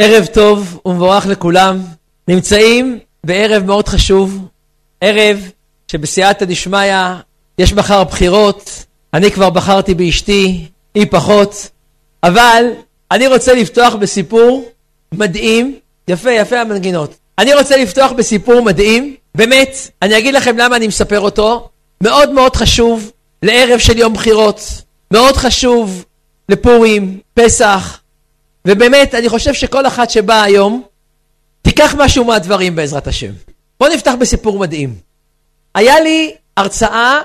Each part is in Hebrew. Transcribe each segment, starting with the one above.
ערב טוב ומבורך לכולם. נמצאים בערב מאוד חשוב, ערב שבסייעתא דשמיא יש מחר בחירות, אני כבר בחרתי באשתי, היא פחות, אבל אני רוצה לפתוח בסיפור מדהים, יפה, יפה המנגינות. אני רוצה לפתוח בסיפור מדהים, באמת, אני אגיד לכם למה אני מספר אותו, מאוד מאוד חשוב לערב של יום בחירות, מאוד חשוב לפורים, פסח, ובאמת, אני חושב שכל אחת שבאה היום, תיקח משהו מהדברים בעזרת השם. בואו נפתח בסיפור מדהים. היה לי הרצאה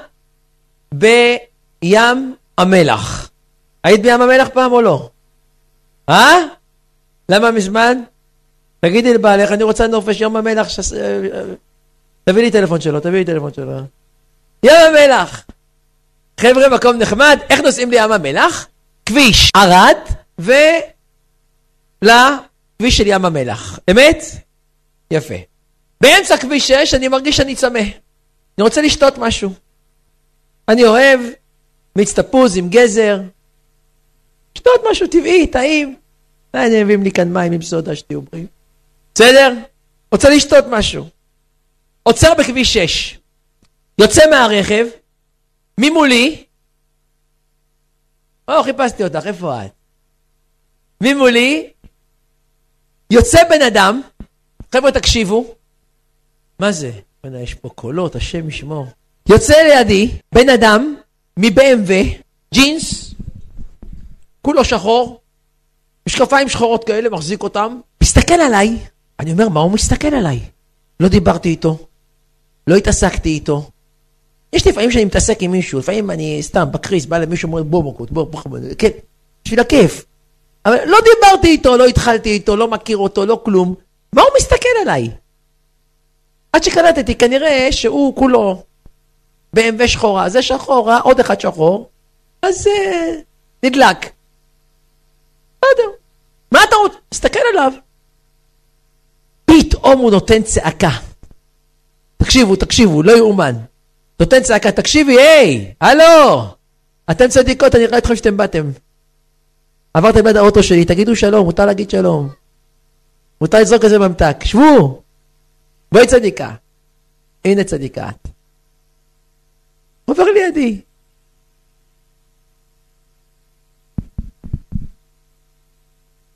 בים המלח. היית בים המלח פעם או לא? אה? למה מזמן? תגידי לבעלך, אני רוצה נופש ים המלח. ש... אה, אה, תביא לי טלפון שלו, תביא לי טלפון שלו. ים המלח! חבר'ה, מקום נחמד, איך נוסעים לים המלח? כביש ערד ו... לכביש של ים המלח. אמת? יפה. באמצע כביש 6 אני מרגיש שאני צמא. אני רוצה לשתות משהו. אני אוהב מיץ תפוז עם גזר. לשתות משהו טבעי, טעים. אני מביאים לי כאן מים עם סודה, שתהיו בריאים. בסדר? רוצה לשתות משהו. עוצר בכביש 6. יוצא מהרכב, ממולי, או, חיפשתי אותך, איפה את? ממולי, יוצא בן אדם, חבר'ה תקשיבו, מה זה? יש פה קולות, השם ישמור. יוצא לידי בן אדם מ-BMW, ג'ינס, כולו שחור, משקפיים שחורות כאלה, מחזיק אותם, מסתכל עליי, אני אומר, מה הוא מסתכל עליי? לא דיברתי איתו, לא התעסקתי איתו. יש לפעמים שאני מתעסק עם מישהו, לפעמים אני סתם בקריס, בא למישהו ואומר בוא בוא, בוא, בוא, כן, בשביל הכיף. אבל לא דיברתי איתו, לא התחלתי איתו, לא מכיר אותו, לא כלום. מה הוא מסתכל עליי? עד שקלטתי, כנראה שהוא כולו ב-MV שחורה, זה שחורה, עוד אחד שחור, אז uh, נדלק. בסדר. מה אתה רוצה? תסתכל עליו. פתאום הוא נותן צעקה. תקשיבו, תקשיבו, לא יאומן. נותן צעקה, תקשיבי, היי, הלו! אתם צדיקות, אני רואה אתכם שאתם באתם. עברתם ליד האוטו שלי, תגידו שלום, מותר להגיד שלום. מותר לזרוק איזה ממתק, שבו! בואי צדיקה. הנה צדיקה את. עובר לידי.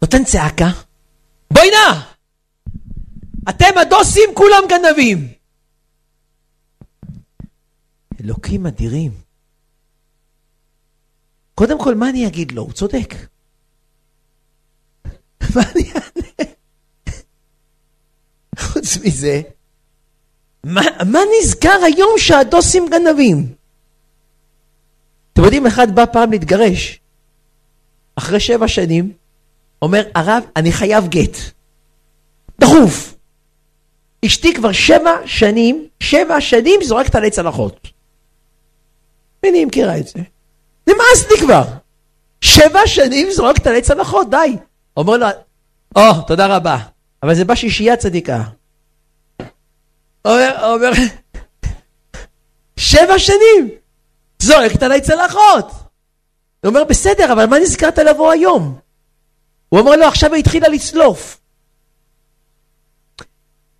נותן צעקה. בואי נא! אתם הדוסים כולם גנבים! אלוקים אדירים. קודם כל, מה אני אגיד לו? הוא צודק. מה אני אענה? חוץ מזה, מה, מה נזכר היום שהדוסים גנבים? אתם יודעים, אחד בא פעם להתגרש. אחרי שבע שנים, אומר, הרב, אני חייב גט. דחוף. אשתי כבר שבע שנים, שבע שנים זורקת עלי צלחות. אני מכירה את זה. נמאס לי כבר. שבע שנים זורקת עלי צלחות, די. אומר לו, או, oh, תודה רבה, אבל זה בא שישייה צדיקה. אומר, אומר, שבע שנים, זורקת עליי צלחות. הוא אומר, בסדר, אבל מה נזכרת לבוא היום? הוא אומר לו, עכשיו היא התחילה לצלוף.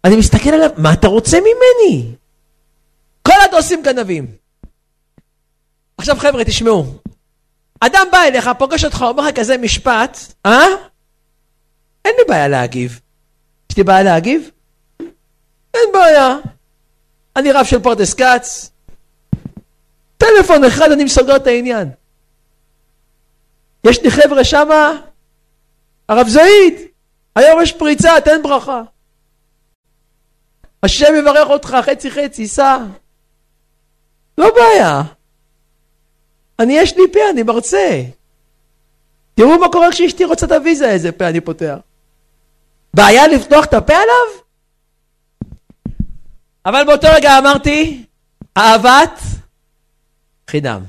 אני מסתכל עליו, מה אתה רוצה ממני? כל הדוסים גנבים. עכשיו חבר'ה, תשמעו. אדם בא אליך, פוגש אותך, אומר לך כזה משפט, אה? אין לי בעיה להגיב. יש לי בעיה להגיב? אין בעיה. אני רב של פרדס כץ. טלפון אחד אני מסוגר את העניין. יש לי חבר'ה שמה, הרב זעיד, היום יש פריצה, תן ברכה. השם יברך אותך חצי חצי, סע. לא בעיה. אני יש לי פה, אני מרצה. תראו מה קורה כשאשתי רוצה את הוויזה, איזה פה אני פותח. בעיה לפתוח את הפה עליו? אבל באותו רגע אמרתי, אהבת חינם.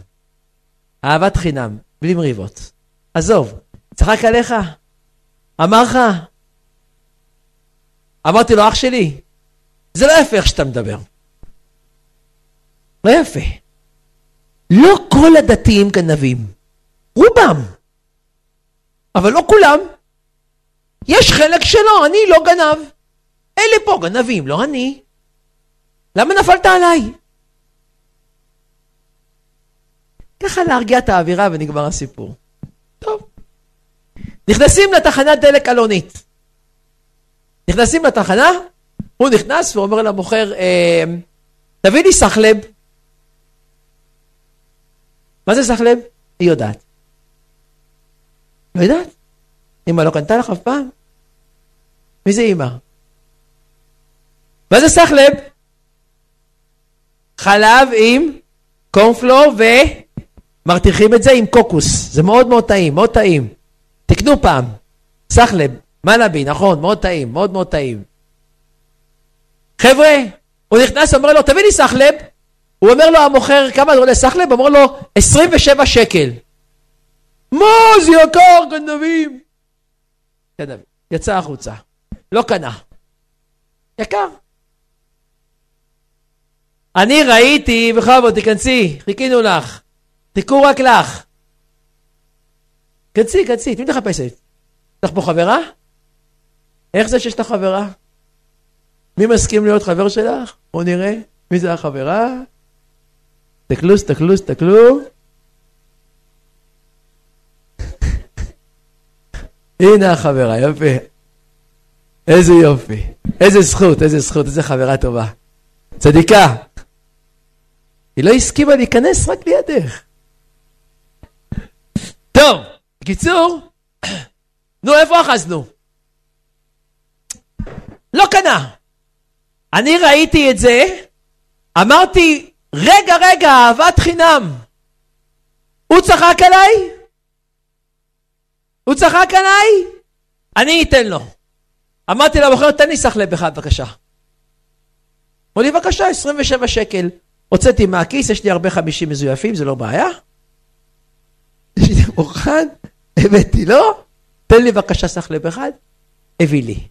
אהבת חינם, בלי מריבות. עזוב, צחק עליך? אמר לך? אמרתי לו, אח שלי, זה לא יפה איך שאתה מדבר. לא יפה. לא כל הדתיים גנבים, רובם, אבל לא כולם. יש חלק שלו, אני לא גנב. אלה פה גנבים, לא אני. למה נפלת עליי? ככה להרגיע את האווירה ונגמר הסיפור. טוב. נכנסים לתחנת דלק אלונית. נכנסים לתחנה, הוא נכנס ואומר למוכר, אה, תביא לי סחלב. מה זה סחלב? היא יודעת. לא יודעת. אמא לא קנתה לך אף פעם? מי זה אמא? מה זה סחלב? חלב עם קורנפלור ומרתיחים את זה עם קוקוס. זה מאוד מאוד טעים, מאוד טעים. תקנו פעם. סחלב, מלאבי, נכון, מאוד טעים, מאוד מאוד טעים. חבר'ה, הוא נכנס, אומר לו, תביא לי סחלב. הוא אומר לו, המוכר, כמה זה עולה סחלב? אומר לו, 27 שקל. מה, זה יקר, גנבים. גנבים. יצא החוצה. לא קנה. יקר. אני ראיתי, בכבוד, תיכנסי, חיכינו לך. חיכו רק לך. כנסי, כנסי, את מי תחפשת? יש לך פה חברה? איך זה שיש לך חברה? מי מסכים להיות חבר שלך? בואו נראה. מי זה החברה? תסתכלו, תסתכלו, תסתכלו. הנה החברה, יופי. איזה יופי. איזה זכות, איזה זכות, איזה חברה טובה. צדיקה. היא לא הסכימה להיכנס רק לידך. טוב, בקיצור, נו, איפה אחזנו? לא קנה. אני ראיתי את זה, אמרתי, רגע, רגע, אהבת חינם. הוא צחק עליי? הוא צחק עליי? אני אתן לו. אמרתי למוכר, תן לי סחלב אחד בבקשה. אמר לי, בבקשה, 27 שקל. הוצאתי מהכיס, יש לי הרבה חמישים מזויפים, זה לא בעיה. יש לי מוכן, הבאתי לו, תן לי בבקשה סחלב אחד, הביא לי.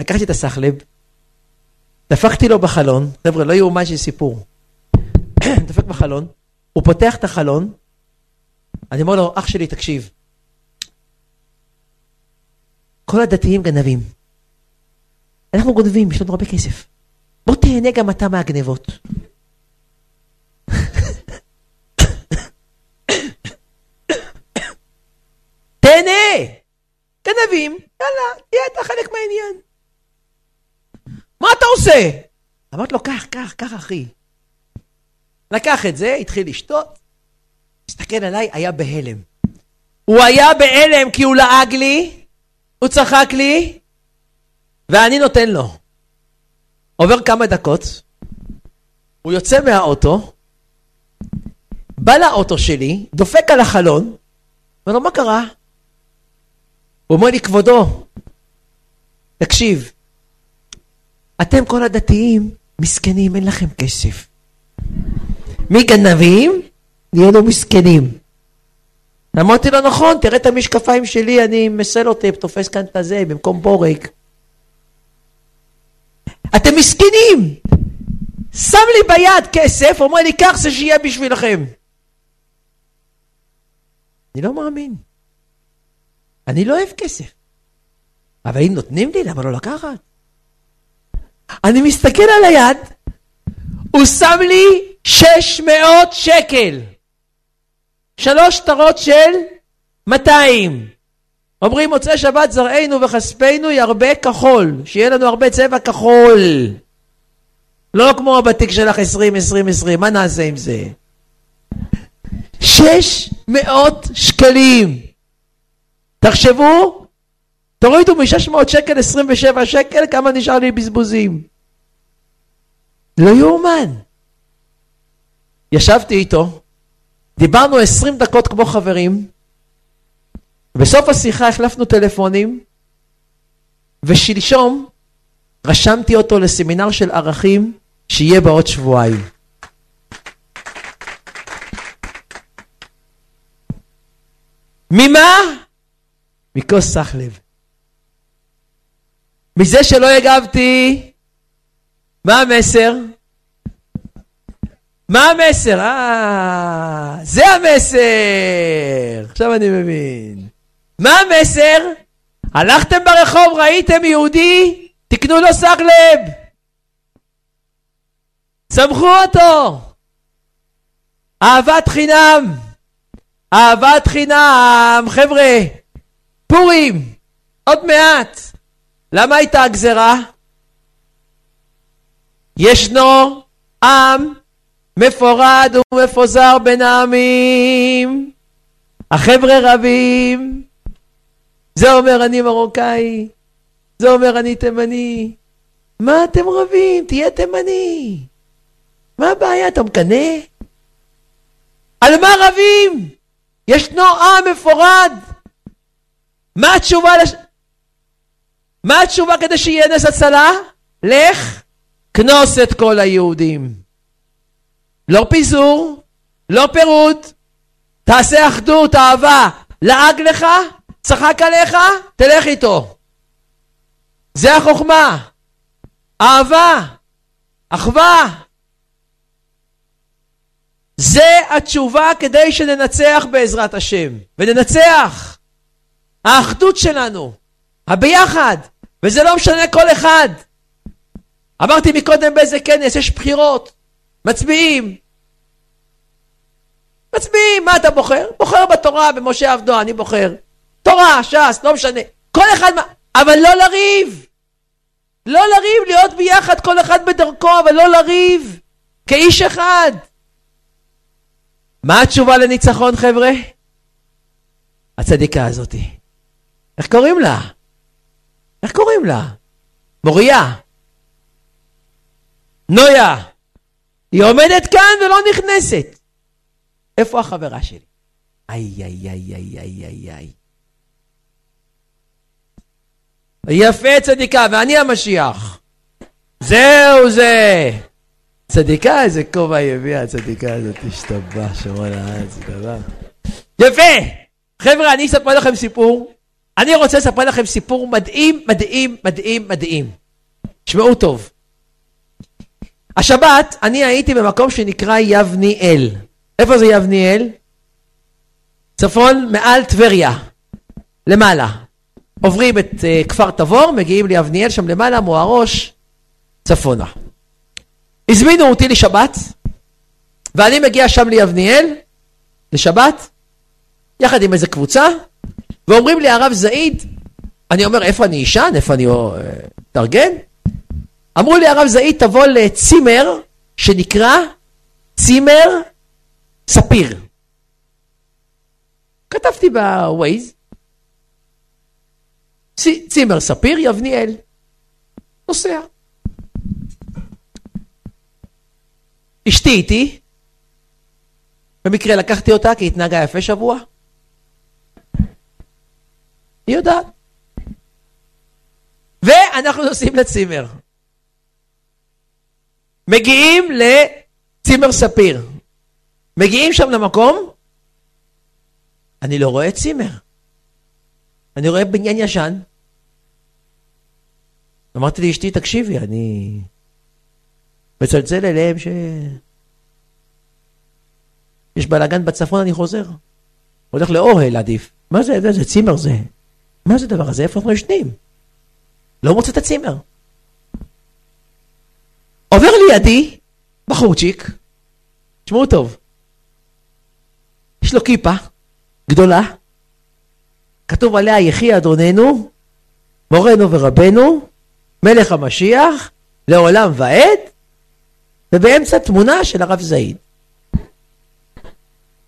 לקחתי את הסחלב, דפקתי לו בחלון, חבר'ה, לא יאומן של סיפור. דפק בחלון, הוא פותח את החלון, אני אומר לו, אח שלי, תקשיב, כל הדתיים גנבים. אנחנו גונבים, יש לנו הרבה כסף. בוא תהנה גם אתה מהגנבות. תהנה! גנבים, יאללה, תהיה אתה חלק מהעניין. מה אתה עושה? אמרתי לו, קח, קח, קח אחי. לקח את זה, התחיל לשתות, הסתכל עליי, היה בהלם. הוא היה בהלם כי הוא לעג לי, הוא צחק לי, ואני נותן לו. עובר כמה דקות, הוא יוצא מהאוטו, בא לאוטו שלי, דופק על החלון, אומר לו, מה קרה? הוא אומר לי, כבודו, תקשיב, אתם כל הדתיים מסכנים, אין לכם כסף. מי גנבים? נהיינו מסכנים. אמרתי לו, נכון, תראה את המשקפיים שלי, אני מסלוטפ, תופס כאן את הזה במקום בורג. אתם מסכנים! שם לי ביד כסף, אומר לי, קח זה שיהיה בשבילכם. אני לא מאמין. אני לא אוהב כסף. אבל אם נותנים לי, למה לא לקחת? אני מסתכל על היד, הוא שם לי 600 שקל. שלוש שטרות של 200. אומרים מוצאי שבת זרענו וכספנו ירבה כחול, שיהיה לנו הרבה צבע כחול. לא כמו הבתיק שלך 20, 20, 20, מה נעשה עם זה? 600 שקלים. תחשבו, תורידו מ-600 שקל 27 שקל, כמה נשאר לי בזבוזים? לא יאומן. ישבתי איתו, דיברנו 20 דקות כמו חברים, בסוף השיחה החלפנו טלפונים, ושלשום רשמתי אותו לסמינר של ערכים שיהיה בעוד שבועיים. ממה? מכוס סחלב. מזה שלא הגבתי, מה המסר? מה המסר? אה, זה המסר! עכשיו אני מבין. מה המסר? הלכתם ברחוב, ראיתם יהודי, תקנו לו שק לב. סמכו אותו. אהבת חינם. אהבת חינם. חבר'ה, פורים, עוד מעט. למה הייתה הגזרה? ישנו עם מפורד ומפוזר בין העמים. החבר'ה רבים. זה אומר אני מרוקאי, זה אומר אני תימני. מה אתם רבים? תהיה תימני. מה הבעיה? אתה מקנא? על מה רבים? ישנו עם מפורד. מה התשובה לש... מה התשובה כדי שיהיה נס הצלה? לך, כנוס את כל היהודים. לא פיזור, לא פירוד, תעשה אחדות, אהבה. לעג לך, צחק עליך, תלך איתו. זה החוכמה. אהבה, אחווה. זה התשובה כדי שננצח בעזרת השם. וננצח. האחדות שלנו, הביחד, וזה לא משנה כל אחד. אמרתי מקודם באיזה כנס, יש בחירות, מצביעים. מצביעים, מה אתה בוחר? בוחר בתורה, במשה עבדו, אני בוחר. תורה, ש"ס, לא משנה. כל אחד, אבל לא לריב. לא לריב, להיות ביחד, כל אחד בדרכו, אבל לא לריב. כאיש אחד. מה התשובה לניצחון, חבר'ה? הצדיקה הזאתי. איך קוראים לה? איך קוראים לה? מוריה. נויה. היא עומדת כאן ולא נכנסת. איפה החברה שלי? איי, איי, איי, איי, איי, איי, איי. יפה צדיקה, ואני המשיח. זהו זה. צדיקה, איזה כובע היא הביאה, הצדיקה הזאת, השתבח, שמוע לארץ, דבר. יפה! חבר'ה, אני אספר לכם סיפור. אני רוצה לספר לכם סיפור מדהים, מדהים, מדהים, מדהים. תשמעו טוב. השבת, אני הייתי במקום שנקרא יבניאל. איפה זה יבניאל? צפון מעל טבריה, למעלה. עוברים את uh, כפר תבור, מגיעים ליבניאל, שם למעלה, מוארוש, צפונה. הזמינו אותי לשבת, ואני מגיע שם ליבניאל, לשבת, יחד עם איזה קבוצה, ואומרים לי הרב זעיד, אני אומר, איפה אני אשן? איפה אני אתארגן? אמרו לי הרב זעיד, תבוא לצימר שנקרא צימר ספיר. כתבתי בווייז, צימר ספיר, יבניאל. נוסע. אשתי איתי, במקרה לקחתי אותה כי התנהגה יפה שבוע. היא יודעת. ואנחנו נוסעים לצימר. מגיעים לצימר ספיר. מגיעים שם למקום, אני לא רואה צימר. אני רואה בניין ישן. אמרתי לאשתי, תקשיבי, אני מצלצל אליהם ש... יש בלאגן בצפון, אני חוזר. הולך לאוהל עדיף. מה זה, זה, זה צימר זה. מה זה הדבר הזה? איפה אנחנו ישנים? לא מוצא את הצימר. עובר לידי בחורצ'יק, תשמעו טוב, יש לו כיפה גדולה, כתוב עליה יחי אדוננו, מורנו ורבנו, מלך המשיח, לעולם ועד, ובאמצע תמונה של הרב זעיד.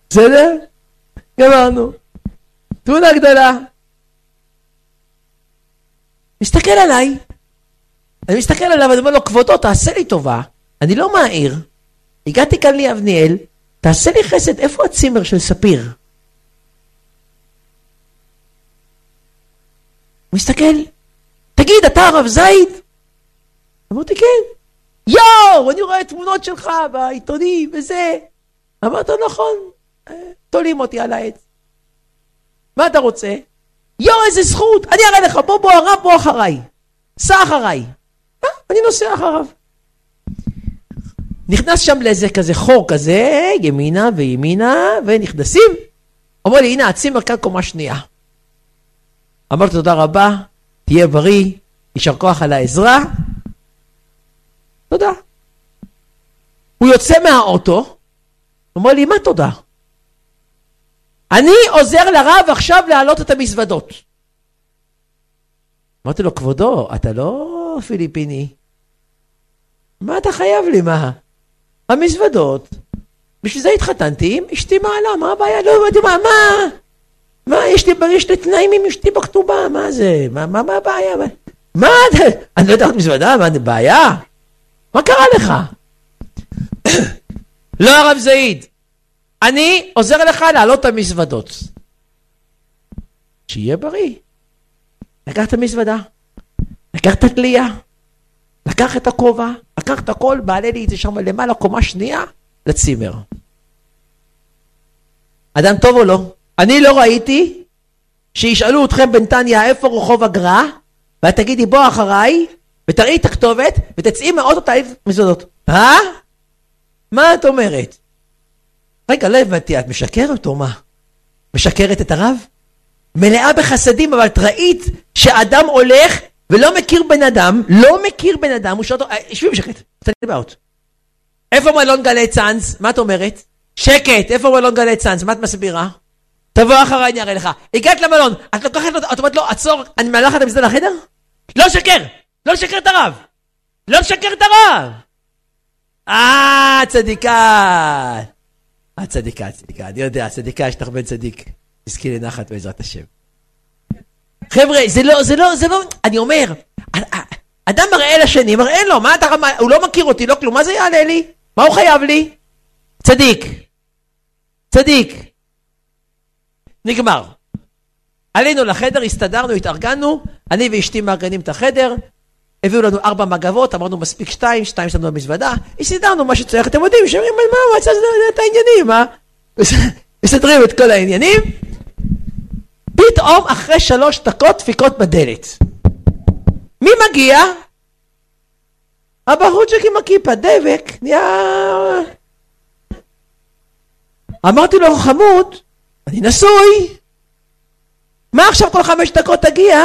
בסדר? גמרנו. תמונה גדולה. מסתכל עליי, אני מסתכל עליו ואני אומר לו, כבודו, תעשה לי טובה, אני לא מהעיר, הגעתי כאן ליבניאל, תעשה לי חסד, איפה הצימר של ספיר? הוא מסתכל, תגיד, אתה הרב זייד? אמרתי, כן. יואו, אני רואה תמונות שלך בעיתונים וזה. אמרת, נכון, אה, תולים אותי על העץ. מה אתה רוצה? יואו, איזה זכות, אני אראה לך, בוא, בוא, הרב, בוא אחריי. סע אחריי. אה, אני נוסע אחריו. נכנס שם לאיזה כזה חור כזה, ימינה וימינה, ונכנסים. אומר לי, הנה הצימר כאן קומה שנייה. אמרתי תודה רבה, תהיה בריא, יישר כוח על העזרה. תודה. הוא יוצא מהאוטו, אומר לי, מה תודה? אני עוזר לרב עכשיו להעלות את המזוודות. אמרתי לו, כבודו, אתה לא פיליפיני. מה אתה חייב לי, מה? המזוודות, בשביל זה התחתנתי עם אשתי מעלה, מה הבעיה? לא הבנתי, מה, מה? מה, יש לי, יש לי תנאים עם אשתי בכתובה, מה זה? מה, מה, מה הבעיה? מה, מה, אני לא יודע יודעת מזוודה, מה, זה בעיה? מה קרה לך? לא הרב זעיד, אני עוזר לך להעלות את המזוודות. שיהיה בריא. לקח את המזוודה, לקח את התלייה, לקח את הכובע, לקח את הכל, מעלה לי את זה שם למעלה, קומה שנייה, לצימר. אדם טוב או לא? אני לא ראיתי שישאלו אתכם בנתניה איפה רחוב הגר"א, ואת תגידי בוא אחריי, ותראי את הכתובת, ותצאי מהאוטו תעיף מזוודות. אה? מה את אומרת? רגע, לא הבנתי, את משקרת או מה? משקרת את הרב? מלאה בחסדים, אבל את ראית שאדם הולך ולא מכיר בן אדם, לא מכיר בן אדם, הוא שואל אותו, שבי בשקט, לי בעיות. איפה מלון גלי צאנז? מה את אומרת? שקט, איפה מלון גלי צאנז? מה את מסבירה? תבוא אחריי, אני אראה לך. הגעת למלון, את לוקחת לו, את אומרת לו, עצור, אני לך את המזדל לחדר? לא לשקר! לא לשקר את הרב! לא לשקר את הרב! אה, צדיקה! את צדיקה, צדיקה, אני יודע, צדיקה, יש לך בן צדיק. תזכי לנחת בעזרת השם. חבר'ה, זה לא, זה לא, זה לא, אני אומר, אדם מראה לשני, מראה לו, מה אתה, הוא לא מכיר אותי, לא כלום, מה זה יעלה לי? מה הוא חייב לי? צדיק. צדיק. נגמר. עלינו לחדר, הסתדרנו, התארגנו, אני ואשתי מארגנים את החדר, הביאו לנו ארבע מגבות, אמרנו מספיק שתיים, שתיים שלנו במזוודה, הסתדרנו מה שצריך, אתם יודעים, שאומרים, מה, עשה את העניינים, מה? מסדרים את כל העניינים, פתאום אחרי שלוש דקות דפיקות בדלת. מי מגיע? הבחורצ'יק עם הכיפה, דבק, נהיה... אמרתי לו, חמוד, אני נשוי. מה עכשיו כל חמש דקות תגיע?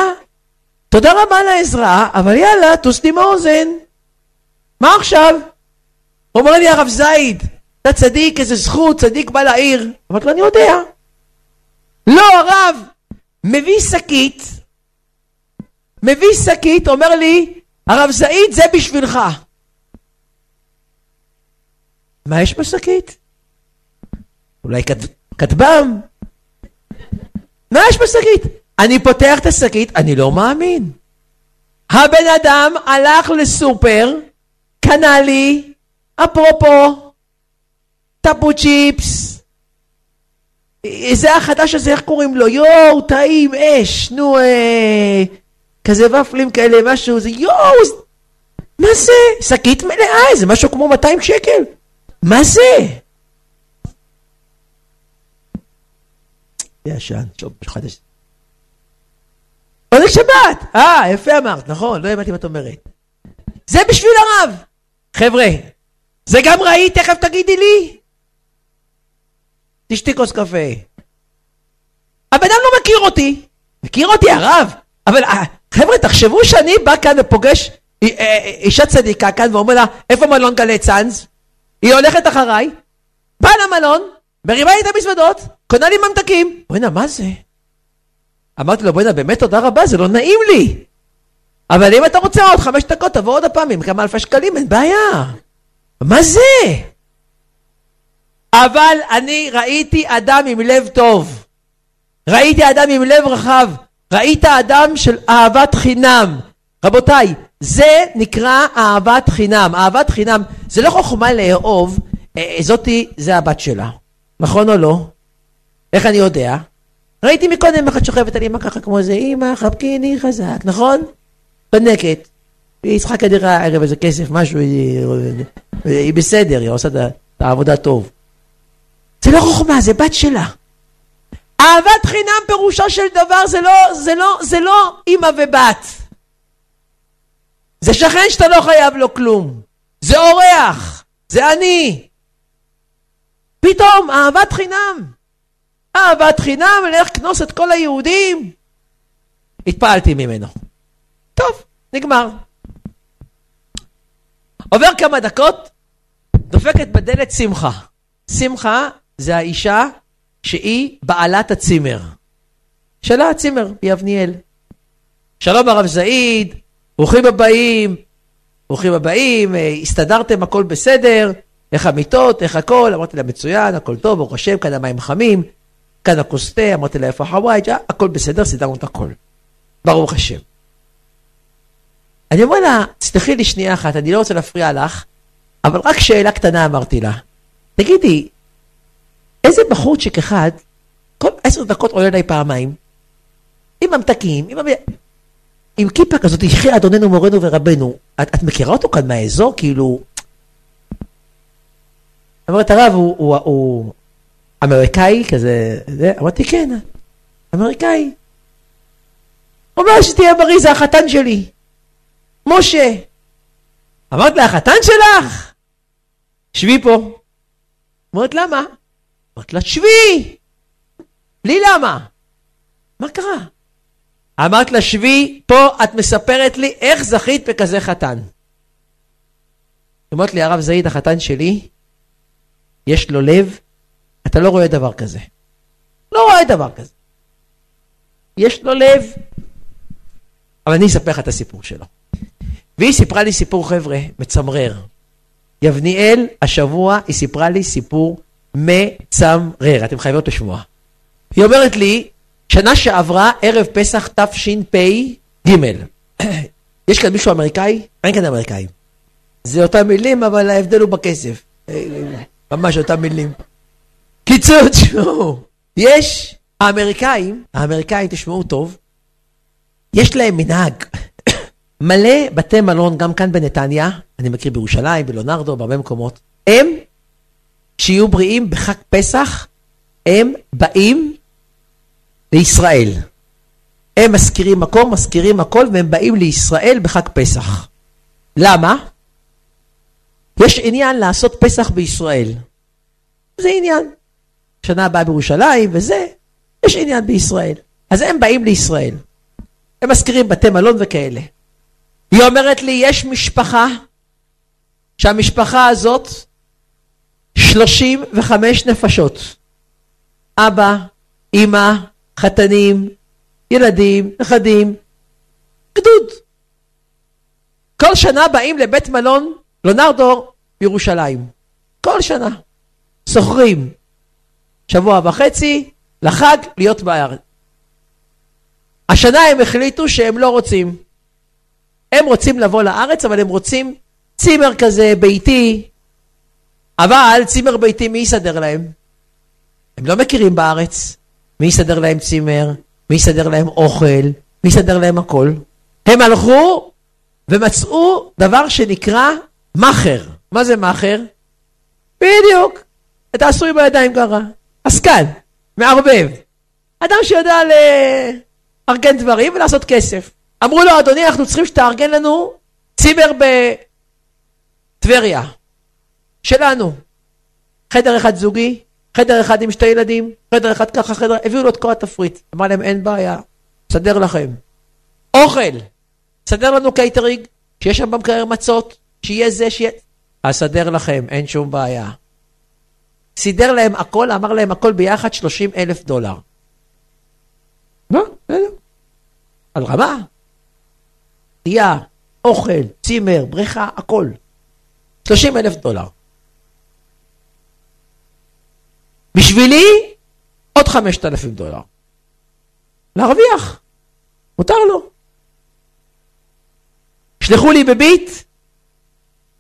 תודה רבה על העזרה, אבל יאללה, טוס לי מהאוזן. מה עכשיו? אומר לי, הרב זייד, אתה צדיק, איזה זכות, צדיק בא לעיר. אמרתי לו, אני יודע. לא, הרב, מביא שקית, מביא שקית, אומר לי, הרב זעיד, זה בשבילך. מה יש בשקית? אולי כטב"ם? מה יש בשקית? אני פותח את השקית, אני לא מאמין. הבן אדם הלך לסופר, קנה לי, אפרופו, טאפו צ'יפס, זה החדש הזה, איך קוראים לו? יואו, טעים, אש, נו, אה, כזה ופלים כאלה, משהו, זה יואו, מה זה? שקית מלאה, זה משהו כמו 200 שקל. מה זה? ישן, שוב, חדש. עונג שבת! אה, יפה אמרת, נכון, לא הבנתי מה את אומרת. זה בשביל הרב. חבר'ה, זה גם ראית, תכף תגידי לי. תשתי כוס קפה. הבן אדם לא מכיר אותי. מכיר אותי הרב, אבל אה, חבר'ה, תחשבו שאני בא כאן ופוגש אה, אה, אישה צדיקה כאן ואומר לה, איפה מלון גלי צאנז? היא הולכת אחריי, באה למלון, מרימה לי את המזוודות, קונה לי ממתקים. בוא'נה, מה זה? אמרתי לו, בוא'נה, באמת תודה רבה, זה לא נעים לי. אבל אם אתה רוצה עוד חמש דקות, תבוא עוד פעם עם כמה אלפי שקלים, אין בעיה. מה זה? אבל אני ראיתי אדם עם לב טוב. ראיתי אדם עם לב רחב. ראית אדם של אהבת חינם. רבותיי, זה נקרא אהבת חינם. אהבת חינם זה לא חוכמה לאהוב, אה, אה, זאתי, זה הבת שלה. נכון או לא? איך אני יודע? ראיתי מקודם אחת שוכבת על אמא ככה כמו איזה אמא, חבקיני חזק, נכון? בנקת. היא צריכה כנראה הערב איזה כסף, משהו, היא, היא בסדר, היא עושה את העבודה טוב. זה לא חוכמה, זה בת שלה. אהבת חינם פירושו של דבר זה לא, זה לא, זה לא אימא ובת. זה שכן שאתה לא חייב לו כלום. זה אורח, זה אני. פתאום אהבת חינם. אהבת חינם, לך כנוס את כל היהודים. התפעלתי ממנו. טוב, נגמר. עובר כמה דקות, דופקת בדלת שמחה. שמחה זה האישה שהיא בעלת הצימר. שלה הצימר, ביבניאל. שלום הרב זעיד, ברוכים הבאים, ברוכים הבאים, אה, הסתדרתם, הכל בסדר, איך המיטות, איך הכל, אמרתי לה מצוין, הכל טוב, ברוך השם, כאן המים חמים, כאן הכוס תה, אמרתי לה איפה החווייג', הכל בסדר, סידרנו את הכל. ברוך השם. אני אומר לה, תסלחי לי שנייה אחת, אני לא רוצה להפריע לך, אבל רק שאלה קטנה אמרתי לה. תגידי, איזה בחורצ'יק אחד, כל עשר דקות עולה אליי פעמיים, עם ממתקים, עם... עם כיפה כזאת, יחי אדוננו מורנו ורבנו. את, את מכירה אותו כאן מהאזור? כאילו... אמרת הרב, הוא, הוא, הוא אמריקאי כזה, זה? אמרתי כן, אמריקאי. אומר שתהיה בריא, זה החתן שלי. משה. אמרת לה, החתן שלך? שבי פה. אמרת, למה? אמרת לה, שבי! בלי למה. מה קרה? אמרת לה, שבי, פה את מספרת לי איך זכית בכזה חתן. אמרת לי, הרב זעיד, החתן שלי, יש לו לב, אתה לא רואה דבר כזה. לא רואה דבר כזה. יש לו לב, אבל אני אספר לך את הסיפור שלו. והיא סיפרה לי סיפור, חבר'ה, מצמרר. יבניאל, השבוע, היא סיפרה לי סיפור מצמרר. אתם חייבות לשמוע. היא אומרת לי, שנה שעברה, ערב פסח תשפ"ג. יש כאן מישהו אמריקאי? אין כאן אמריקאים. זה אותם מילים, אבל ההבדל הוא בכסף. ממש אותם מילים. קיצור, תשמעו, יש האמריקאים, האמריקאים, תשמעו טוב, יש להם מנהג. מלא בתי מלון, גם כאן בנתניה, אני מכיר בירושלים, בלונרדו, בהרבה מקומות, הם, שיהיו בריאים בחג פסח, הם באים לישראל. הם מזכירים מקום, מזכירים הכל, והם באים לישראל בחג פסח. למה? יש עניין לעשות פסח בישראל. זה עניין. שנה הבאה בירושלים וזה, יש עניין בישראל. אז הם באים לישראל. הם מזכירים בתי מלון וכאלה. היא אומרת לי, יש משפחה, שהמשפחה הזאת, 35 נפשות. אבא, אימא, חתנים, ילדים, נכדים, גדוד. כל שנה באים לבית מלון לונרדו בירושלים. כל שנה. שוכרים שבוע וחצי לחג להיות בארץ. השנה הם החליטו שהם לא רוצים. הם רוצים לבוא לארץ, אבל הם רוצים צימר כזה ביתי, אבל צימר ביתי מי יסדר להם? הם לא מכירים בארץ. מי יסדר להם צימר? מי יסדר להם אוכל? מי יסדר להם הכל? הם הלכו ומצאו דבר שנקרא מאכר. מה זה מאכר? בדיוק. תעשו עם הידיים ככה. עסקן, מערבב. אדם שיודע לארגן דברים ולעשות כסף. אמרו לו, אדוני, אנחנו צריכים שתארגן לנו צימר בטבריה. שלנו. חדר אחד זוגי, חדר אחד עם שתי ילדים, חדר אחד ככה, חדר... הביאו לו את כל התפריט. אמר להם, אין בעיה, סדר לכם. אוכל, סדר לנו קייטרינג, שיש שם במקרר מצות, שיהיה זה, שיהיה... אסדר לכם, אין שום בעיה. סידר להם הכל, אמר להם הכל ביחד 30 אלף דולר. מה? בסדר. על רמה. שתייה, אוכל, צימר, בריכה, הכל. 30 אלף דולר. בשבילי, עוד 5,000 דולר. להרוויח. מותר לו. שלחו לי בביט,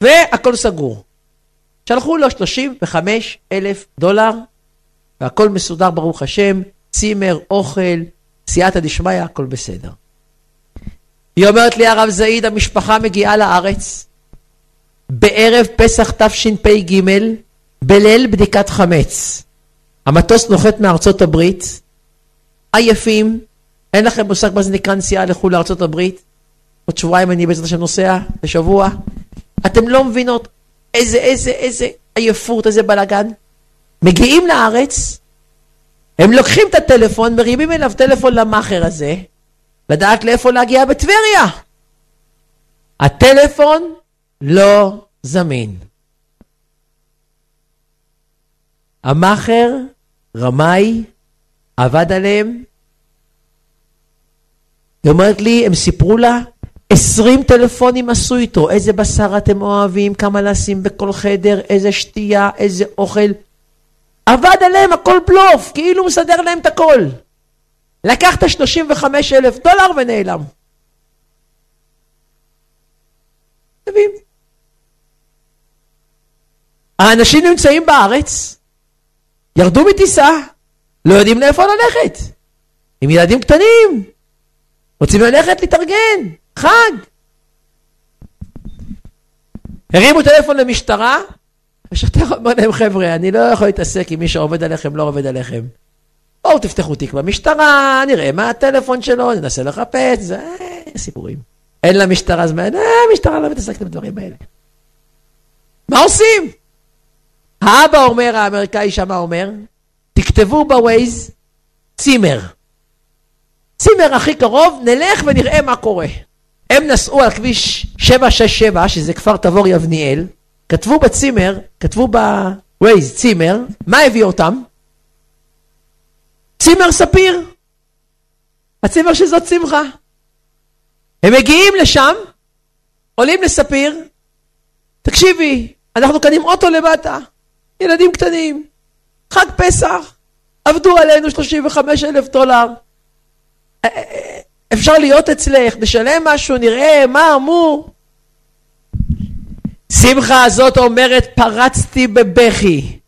והכל סגור. שלחו לו 35 אלף דולר, והכל מסודר, ברוך השם, צימר, אוכל, סייעתא דשמיא, הכל בסדר. היא אומרת לי, הרב זעיד, המשפחה מגיעה לארץ בערב פסח תשפ"ג, בליל בדיקת חמץ. המטוס נוחת מארצות הברית, עייפים, אין לכם מושג מה זה נקרא נסיעה לחו"ל לארצות הברית? עוד שבועיים אני בעזרת השם נוסע, בשבוע. אתם לא מבינות איזה, איזה, איזה עייפות, איזה בלאגן. מגיעים לארץ, הם לוקחים את הטלפון, מרימים אליו טלפון למאכר הזה, לדעת לאיפה להגיע בטבריה. הטלפון לא זמין. המאכר, רמאי, עבד עליהם. היא אומרת לי, הם סיפרו לה, עשרים טלפונים עשו איתו, איזה בשר אתם אוהבים, כמה לשים בכל חדר, איזה שתייה, איזה אוכל. עבד עליהם הכל בלוף, כאילו מסדר להם את הכל. לקח את ה-35 אלף דולר ונעלם. מבין? האנשים נמצאים בארץ, ירדו מטיסה, לא יודעים לאיפה ללכת. עם ילדים קטנים, רוצים ללכת להתארגן, חג. הרימו טלפון למשטרה, השוטר אומר להם, חבר'ה, אני לא יכול להתעסק עם מי שעובד עליכם, לא עובד עליכם. בואו תפתחו תיק במשטרה, נראה מה הטלפון שלו, ננסה לחפש, זה סיפורים. אין למשטרה זמן, אה, המשטרה לא מתעסקת בדברים האלה. מה עושים? האבא אומר, האמריקאי שמה אומר, תכתבו בווייז צימר. צימר הכי קרוב, נלך ונראה מה קורה. הם נסעו על כביש 767, שזה כפר תבור יבניאל, כתבו בצימר, כתבו בווייז צימר, מה הביא אותם? צימר ספיר. הצימר של זאת שמחה. הם מגיעים לשם, עולים לספיר, תקשיבי, אנחנו קנים אוטו למטה, ילדים קטנים, חג פסח, עבדו עלינו 35 אלף דולר. אפשר להיות אצלך, נשלם משהו, נראה מה אמור. שמחה הזאת אומרת, פרצתי בבכי.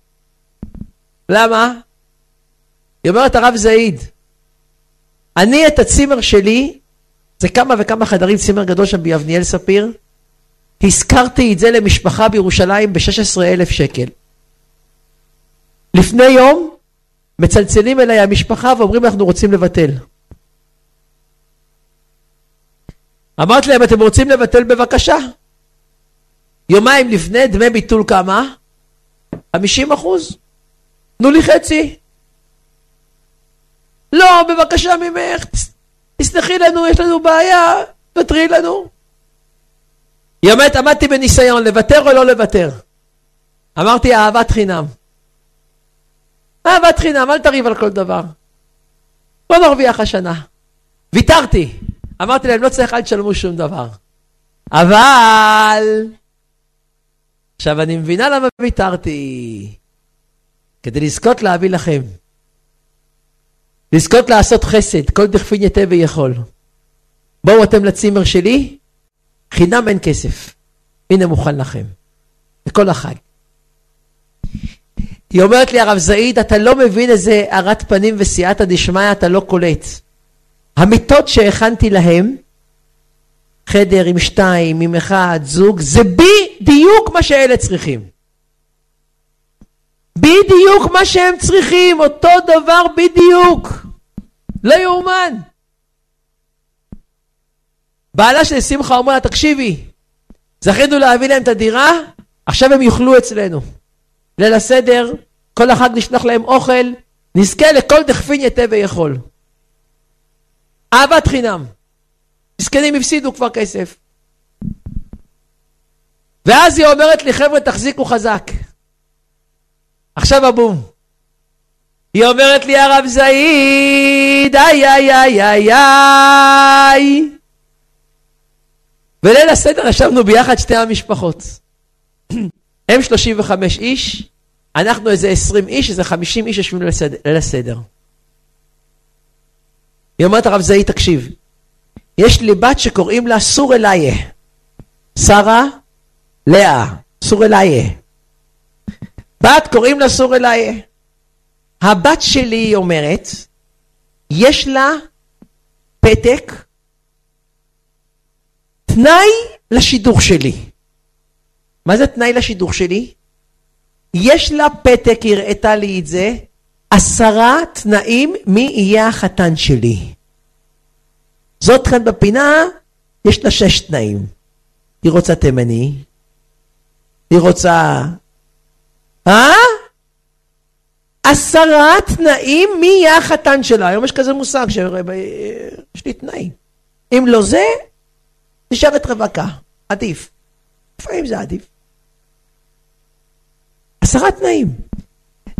למה? היא אומרת, הרב זעיד, אני את הצימר שלי, זה כמה וכמה חדרים, צימר גדול שם ביבניאל ספיר, השכרתי את זה למשפחה בירושלים ב-16 אלף שקל. לפני יום מצלצלים אליי המשפחה ואומרים אנחנו רוצים לבטל. אמרתי להם אתם רוצים לבטל בבקשה. יומיים לפני דמי ביטול כמה? 50 אחוז. תנו לי חצי. לא, בבקשה ממך, תסלחי לנו, יש לנו בעיה, תוותרי לנו. היא אומרת, עמדתי בניסיון, לוותר או לא לוותר? אמרתי, אהבת חינם. אהבת חינם, אל תריב על כל דבר. בוא נרוויח השנה. ויתרתי. אמרתי להם, לא צריך, אל תשלמו שום דבר. אבל... עכשיו, אני מבינה למה ויתרתי. כדי לזכות להביא לכם. לזכות לעשות חסד, כל דכפין יתה ויכול. בואו אתם לצימר שלי, חינם אין כסף. הנה מוכן לכם. לכל החג. היא אומרת לי, הרב זעיד, אתה לא מבין איזה הארת פנים וסייעתא דשמיא אתה לא קולט. המיטות שהכנתי להם, חדר עם שתיים, עם אחד, זוג, זה בדיוק מה שאלה צריכים. בדיוק מה שהם צריכים, אותו דבר בדיוק. לא יאומן. בעלה של שמחה אומר לה, תקשיבי, זכינו להביא להם את הדירה, עכשיו הם יאכלו אצלנו. ליל הסדר, כל החג נשלח להם אוכל, נזכה לכל דכפין יתה ויכול. אהבת חינם. מסכנים הפסידו כבר כסף. ואז היא אומרת לי, חבר'ה, תחזיקו חזק. עכשיו הבום. היא אומרת לי, הרב זעיד, איי איי איי איי איי. וליל הסדר ישבנו ביחד שתי המשפחות. הם 35 איש, אנחנו איזה 20 איש, איזה 50 איש יושבים ליל הסדר. היא אומרת הרב זעיד, תקשיב, יש לי בת שקוראים לה סור אליה. שרה, לאה, סור אליה. בת קוראים לה סור אליה. הבת שלי, היא אומרת, יש לה פתק, תנאי לשידוך שלי. מה זה תנאי לשידוך שלי? יש לה פתק, הראתה לי את זה, עשרה תנאים מי יהיה החתן שלי. זאת כאן בפינה, יש לה שש תנאים. היא רוצה תימני, היא רוצה... אה? עשרה תנאים מי יהיה החתן שלה. היום יש כזה מושג שיש לי תנאים. אם לא זה, נשארת רווקה. עדיף. לפעמים זה עדיף. עשרה תנאים.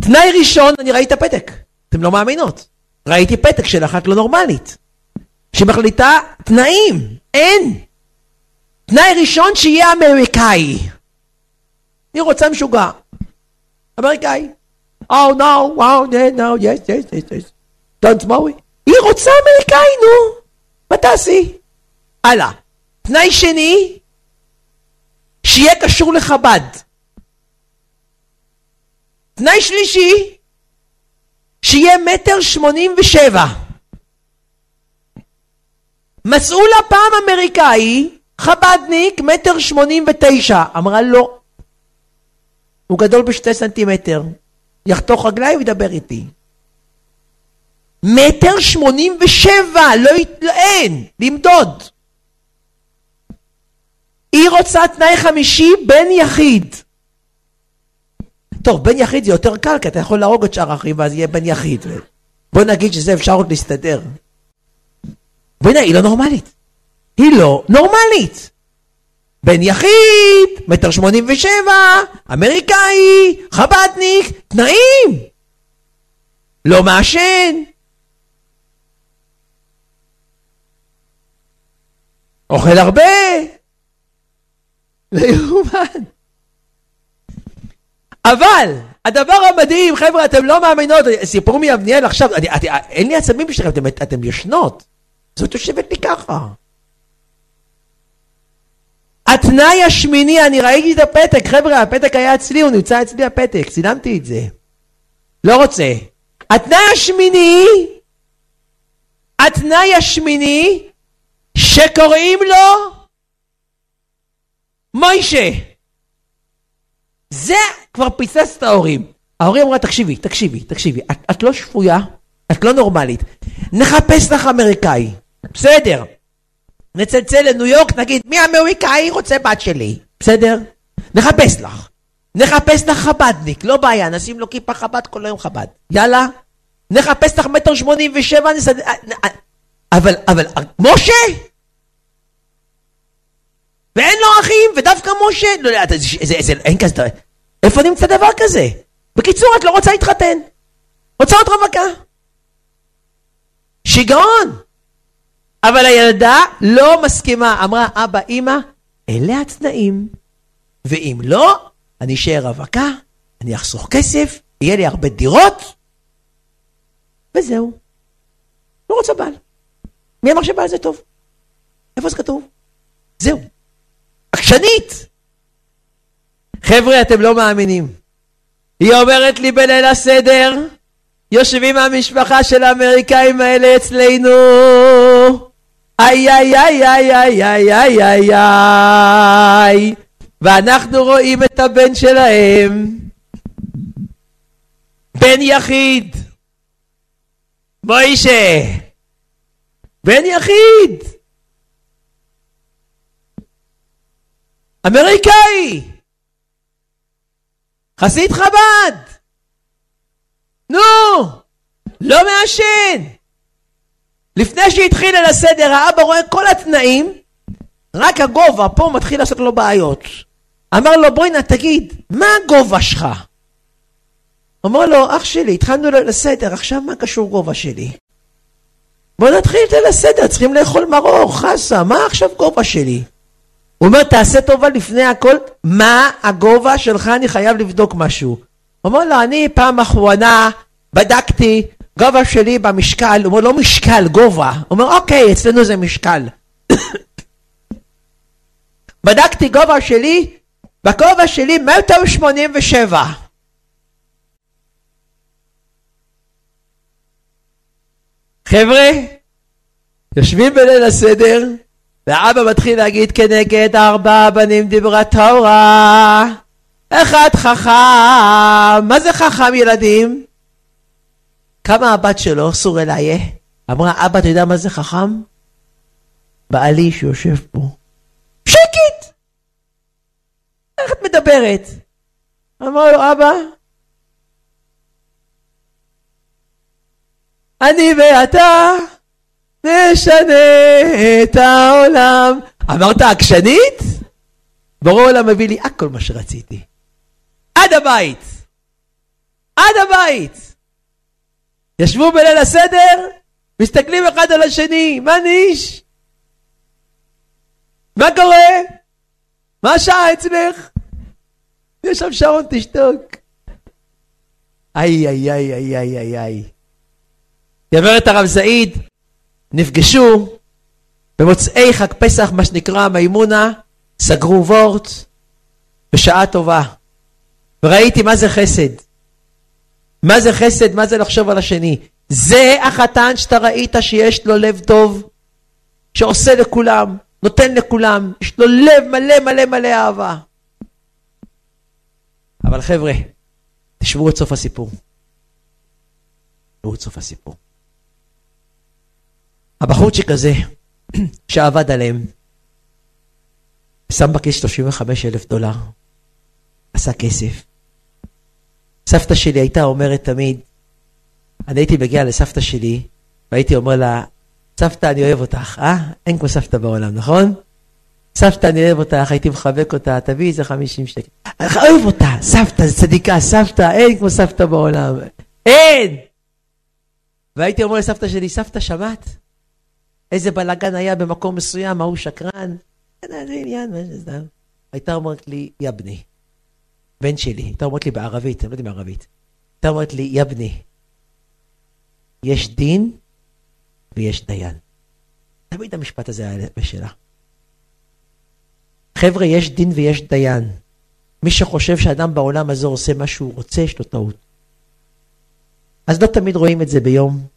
תנאי ראשון, אני ראיתי את הפתק. אתם לא מאמינות. ראיתי פתק של אחת לא נורמלית. שמחליטה תנאים. אין. תנאי ראשון שיהיה אמריקאי. אני רוצה משוגע. אמריקאי. Oh no, wow, no, yes, yes, yes, yes. don't smoke. היא רוצה אמריקאי, נו. מה תעשי? הלאה. תנאי שני, שיהיה קשור לחב"ד. תנאי שלישי, שיהיה מטר שמונים ושבע. מצאו לה פעם אמריקאי, חב"דניק, מטר שמונים ותשע. אמרה לא. הוא גדול בשתי סנטימטר. יחתוך רגליים וידבר איתי. מטר שמונים ושבע, לא, לא אין, למדוד. היא רוצה תנאי חמישי, בן יחיד. טוב, בן יחיד זה יותר קל, כי אתה יכול להרוג את שאר האחים ואז יהיה בן יחיד. בוא נגיד שזה אפשר עוד להסתדר. והנה, היא לא נורמלית. היא לא נורמלית. בן יחיד, מטר שמונים ושבע, אמריקאי, חב"דניק, תנאים. לא מעשן. אוכל הרבה. לא יאומן. אבל, הדבר המדהים, חבר'ה, אתם לא מאמינות, סיפור מאבניאל עכשיו, אני, אני, אין לי עצבים בשבילכם, אתם, אתם ישנות. זאת יושבת לי ככה. התנאי השמיני, אני ראיתי את הפתק, חבר'ה, הפתק היה אצלי, הוא נמצא אצלי הפתק, צילמתי את זה. לא רוצה. התנאי השמיני, התנאי השמיני, שקוראים לו מוישה. זה כבר פיסס את ההורים. ההורים אמרו, תקשיבי, תקשיבי, תקשיבי, את, את לא שפויה, את לא נורמלית. נחפש לך אמריקאי. בסדר. נצלצל לניו יורק, נגיד, מי האמריקאי רוצה בת שלי? בסדר? נחפש לך. נחפש לך חבדניק, לא בעיה, נשים לו כיפה חב"ד כל היום חב"ד. יאללה? נחפש לך מטר שמונים ושבע, אה, אבל, אבל, משה? ואין לו אחים, ודווקא משה, לא יודע, זה, זה, זה, אין כזה, איפה נמצא דבר כזה? בקיצור, את לא רוצה להתחתן. רוצה עוד רווקה. שיגעון. אבל הילדה לא מסכימה, אמרה, אבא, אמא, אלה התנאים, ואם לא, אני אשאר רווקה, אני אחסוך כסף, יהיה לי הרבה דירות, וזהו. לא רוצה בעל. מי אמר שבעל זה טוב? איפה זה כתוב? זהו. עקשנית. חבר'ה, אתם לא מאמינים. היא אומרת לי בליל הסדר, יושבים המשפחה של האמריקאים האלה אצלנו. איי איי איי איי איי איי איי איי איי. ואנחנו רואים את הבן שלהם. בן יחיד. מוישה. בן יחיד. אמריקאי חסיד חב"ד נו לא מעשן לפני שהתחיל על הסדר, האבא רואה כל התנאים, רק הגובה פה מתחיל לעשות לו בעיות. אמר לו, בואי נא תגיד, מה הגובה שלך? אמר לו, אח שלי, התחלנו לסדר, עכשיו מה קשור גובה שלי? בוא נתחיל את הסדר, צריכים לאכול מרור, חסה, מה עכשיו גובה שלי? הוא אומר, תעשה טובה לפני הכל, מה הגובה שלך, אני חייב לבדוק משהו. הוא אומר לו, אני פעם אחרונה בדקתי גובה שלי במשקל, הוא אומר לא משקל, גובה. הוא אומר אוקיי, אצלנו זה משקל. בדקתי גובה שלי, בגובה שלי מטר שמונים ושבע. חבר'ה, יושבים בליל הסדר, והאבא מתחיל להגיד כנגד ארבע בנים דיברה תורה. אחד חכם, מה זה חכם ילדים? כמה הבת שלו, סורליה, אמרה, אבא, אתה יודע מה זה חכם? בעלי שיושב פה. שקט! איך את מדברת? אמר לו, אבא, אני ואתה נשנה את העולם. אמרת עקשנית? ברור העולם מביא לי הכל מה שרציתי. עד הבית. עד הבית. ישבו בליל הסדר, מסתכלים אחד על השני, מה ניש? מה קורה? מה השעה אצלך? יש שם שעון, תשתוק. איי, איי, איי, איי, איי, איי, איי. גברת הרב זעיד, נפגשו במוצאי חג פסח, מה שנקרא מימונה, סגרו וורט, בשעה טובה. וראיתי מה זה חסד. מה זה חסד, מה זה לחשוב על השני. זה החתן שאתה ראית שיש לו לב טוב, שעושה לכולם, נותן לכולם, יש לו לב מלא מלא מלא אהבה. אבל חבר'ה, תשבו את סוף הסיפור. תשבו את סוף הסיפור. הבחורצ'יק הזה, שעבד עליהם, שם בכיס 35 אלף דולר, עשה כסף. סבתא שלי הייתה אומרת תמיד, אני הייתי מגיע לסבתא שלי, והייתי אומר לה, סבתא, אני אוהב אותך, אה? אין כמו סבתא בעולם, נכון? סבתא, אני אוהב אותך, הייתי מחבק אותה, תביאי איזה 50 שקל. אני אוהב אותה, סבתא, צדיקה, סבתא, אין כמו סבתא בעולם. אין! והייתי אומר לסבתא שלי, סבתא, שמעת? איזה בלאגן היה במקום מסוים, ההוא שקרן. זה עניין, מה זה סתם. הייתה אומרת לי, יבני. בן שלי, הייתה אומרת לי בערבית, אני לא יודע בערבית. הייתה אומרת לי, יבני, יש דין ויש דיין. תמיד המשפט הזה היה בשלה. חבר'ה, יש דין ויש דיין. מי שחושב שאדם בעולם הזה עושה מה שהוא רוצה, יש לו טעות. אז לא תמיד רואים את זה ביום,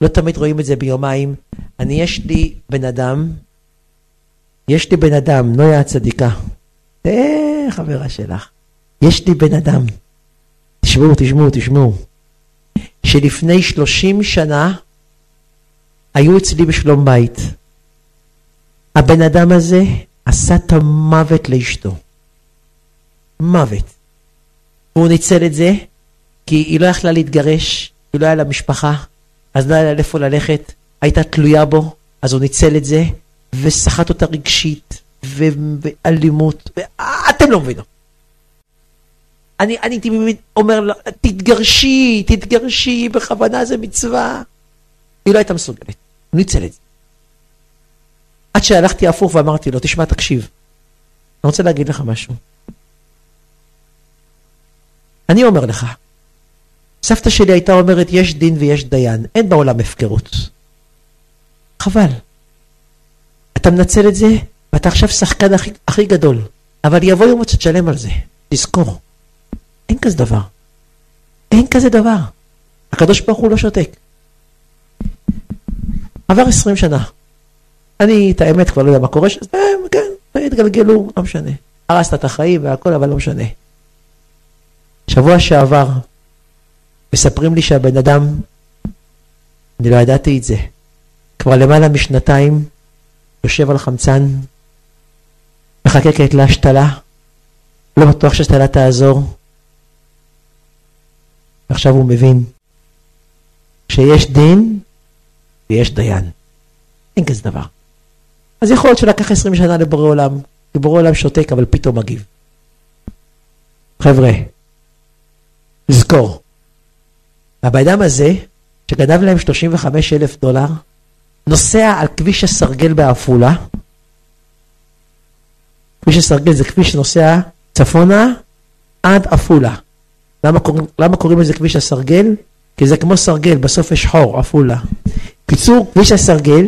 לא תמיד רואים את זה ביומיים. אני, יש לי בן אדם, יש לי בן אדם, נויה הצדיקה. אה, חברה שלך. יש לי בן אדם, תשמעו, תשמעו, תשמעו, שלפני 30 שנה היו אצלי בשלום בית. הבן אדם הזה עשה את המוות לאשתו. מוות. והוא ניצל את זה כי היא לא יכלה להתגרש, היא לא היה לה משפחה, אז לא היה לאיפה ללכת, הייתה תלויה בו, אז הוא ניצל את זה, וסחט אותה רגשית, ואלימות, ואתם לא מבינים. אני, אני הייתי אומר לה, תתגרשי, תתגרשי, בכוונה זה מצווה. היא לא הייתה מסוגלת, הוא ניצל את זה. עד שהלכתי הפוך ואמרתי לו, תשמע, תקשיב, אני רוצה להגיד לך משהו. אני אומר לך, סבתא שלי הייתה אומרת, יש דין ויש דיין, אין בעולם הפקרות. חבל. אתה מנצל את זה, ואתה עכשיו שחקן הכי, הכי גדול, אבל יבוא יום שתשלם על זה, תזכור. אין כזה דבר. אין כזה דבר. הקדוש ברוך הוא לא שותק. עבר עשרים שנה. אני, את האמת, כבר לא יודע מה קורה, אז אה, כן, התגלגלו, לא משנה. הרסת את החיים והכל, אבל לא משנה. שבוע שעבר, מספרים לי שהבן אדם, אני לא ידעתי את זה, כבר למעלה משנתיים, יושב על חמצן, מחכה כעת להשתלה, לא בטוח שהשתלה תעזור. עכשיו הוא מבין שיש דין ויש דיין. אין כזה דבר. אז יכול להיות שלקח 20 שנה לבורא עולם, כי בורא עולם שותק, אבל פתאום מגיב. חבר'ה, לזכור, הבן אדם הזה, שגנב להם 35 אלף דולר, נוסע על כביש הסרגל בעפולה. כביש הסרגל זה כביש שנוסע צפונה עד עפולה. למה למה קוראים לזה כביש הסרגל? כי זה כמו סרגל, בסוף יש חור, עפולה. קיצור, כביש הסרגל,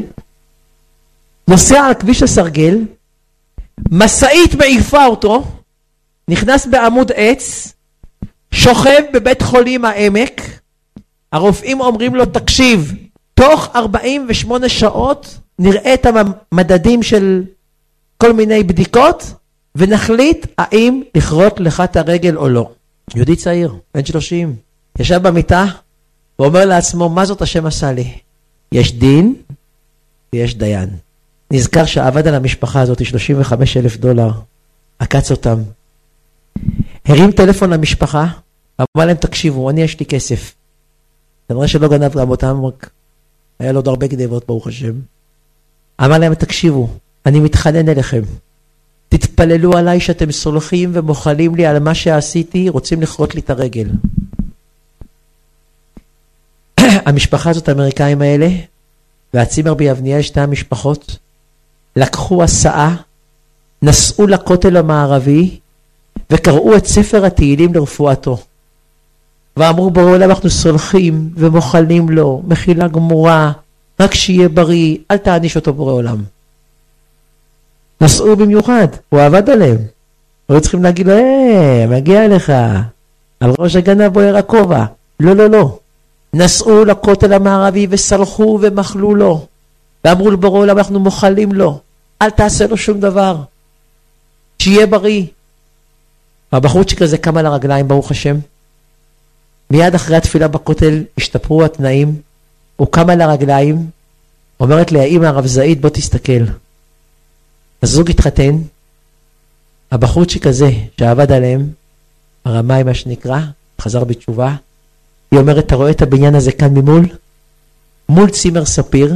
נוסע על כביש הסרגל, משאית מעיפה אותו, נכנס בעמוד עץ, שוכב בבית חולים העמק, הרופאים אומרים לו, תקשיב, תוך 48 שעות נראה את המדדים של כל מיני בדיקות, ונחליט האם לכרות לך את הרגל או לא. יהודי צעיר, בן 30, ישב במיטה ואומר לעצמו, מה זאת השם עשה לי? יש דין ויש דיין. נזכר שעבד על המשפחה הזאת 35 אלף דולר, עקץ אותם. הרים טלפון למשפחה, אמר להם, תקשיבו, אני יש לי כסף. כנראה שלא גנב גם אותם, רק היה לו עוד הרבה גנבות, ברוך השם. אמר להם, תקשיבו, אני מתחנן אליכם. תתפללו עליי שאתם סולחים ומוחלים לי על מה שעשיתי, רוצים לכרות לי את הרגל. המשפחה הזאת, האמריקאים האלה, והצימר ביבניאל, שתי המשפחות, לקחו הסעה, נסעו לכותל המערבי וקראו את ספר התהילים לרפואתו. ואמרו ברור להם אנחנו סולחים ומוחלים לו, מחילה גמורה, רק שיהיה בריא, אל תעניש אותו בורא עולם. נסעו במיוחד, הוא עבד עליהם. היו צריכים להגיד לו, אה, מגיע לך, על ראש הגנב בוער הכובע. לא, לא, לא. נסעו לכותל המערבי וסלחו ומחלו לו. ואמרו לבורא עולם, אנחנו מוחלים לו, אל תעשה לו שום דבר. שיהיה בריא. הבחורצ'יק הזה קם על הרגליים, ברוך השם. מיד אחרי התפילה בכותל השתפרו התנאים, הוא קם על הרגליים, אומרת לי הרב זעיד בוא תסתכל. הזוג התחתן, הבחורצ'יק הזה שעבד עליהם, הרמאי מה שנקרא, חזר בתשובה, היא אומרת, אתה רואה את הבניין הזה כאן ממול? מול צימר ספיר,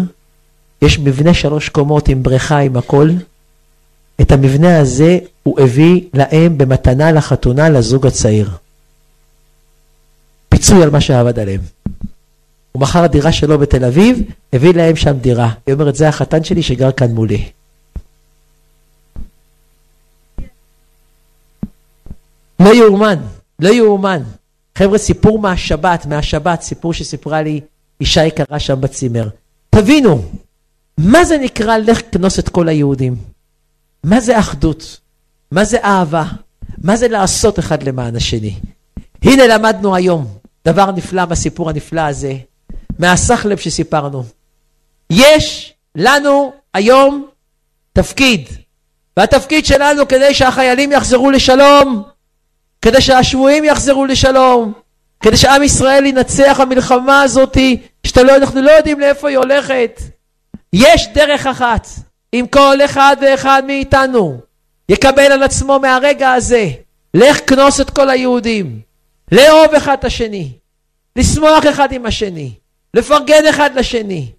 יש מבנה שלוש קומות עם בריכה עם הכל. את המבנה הזה הוא הביא להם במתנה לחתונה לזוג הצעיר. פיצוי על מה שעבד עליהם. הוא מכר דירה שלו בתל אביב, הביא להם שם דירה. היא אומרת, זה החתן שלי שגר כאן מולי. לא יאומן, לא יאומן. חבר'ה, סיפור מהשבת, מהשבת, סיפור שסיפרה לי אישה יקרה שם בצימר. תבינו, מה זה נקרא לך כנוס את כל היהודים? מה זה אחדות? מה זה אהבה? מה זה לעשות אחד למען השני? הנה למדנו היום דבר נפלא בסיפור הנפלא הזה, מהסחלב שסיפרנו. יש לנו היום תפקיד, והתפקיד שלנו כדי שהחיילים יחזרו לשלום, כדי שהשבויים יחזרו לשלום, כדי שעם ישראל ינצח המלחמה הזאתי, שאתה לא, לא יודעים לאיפה היא הולכת. יש דרך אחת, אם כל אחד ואחד מאיתנו יקבל על עצמו מהרגע הזה, לך כנוס את כל היהודים, לאהוב אחד את השני, לשמוח אחד עם השני, לפרגן אחד לשני,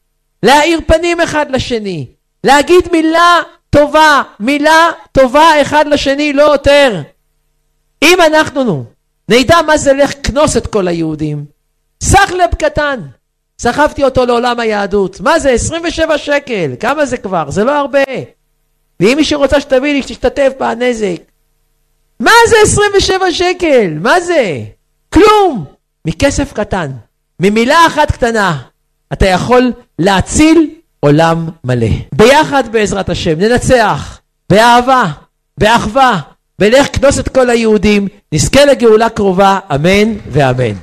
להאיר פנים אחד לשני, להגיד מילה טובה, מילה טובה אחד לשני, לא יותר. אם אנחנו נדע מה זה לך כנוס את כל היהודים, סך לב קטן, סחבתי אותו לעולם היהדות. מה זה? 27 שקל. כמה זה כבר? זה לא הרבה. ואם מישהו רוצה שתביא לי, שתשתתף בנזק. מה זה 27 שקל? מה זה? כלום. מכסף קטן. ממילה אחת קטנה. אתה יכול להציל עולם מלא. ביחד בעזרת השם ננצח. באהבה, באחווה, ולך כנוס את כל היהודים. נזכה לגאולה קרובה. אמן ואמן.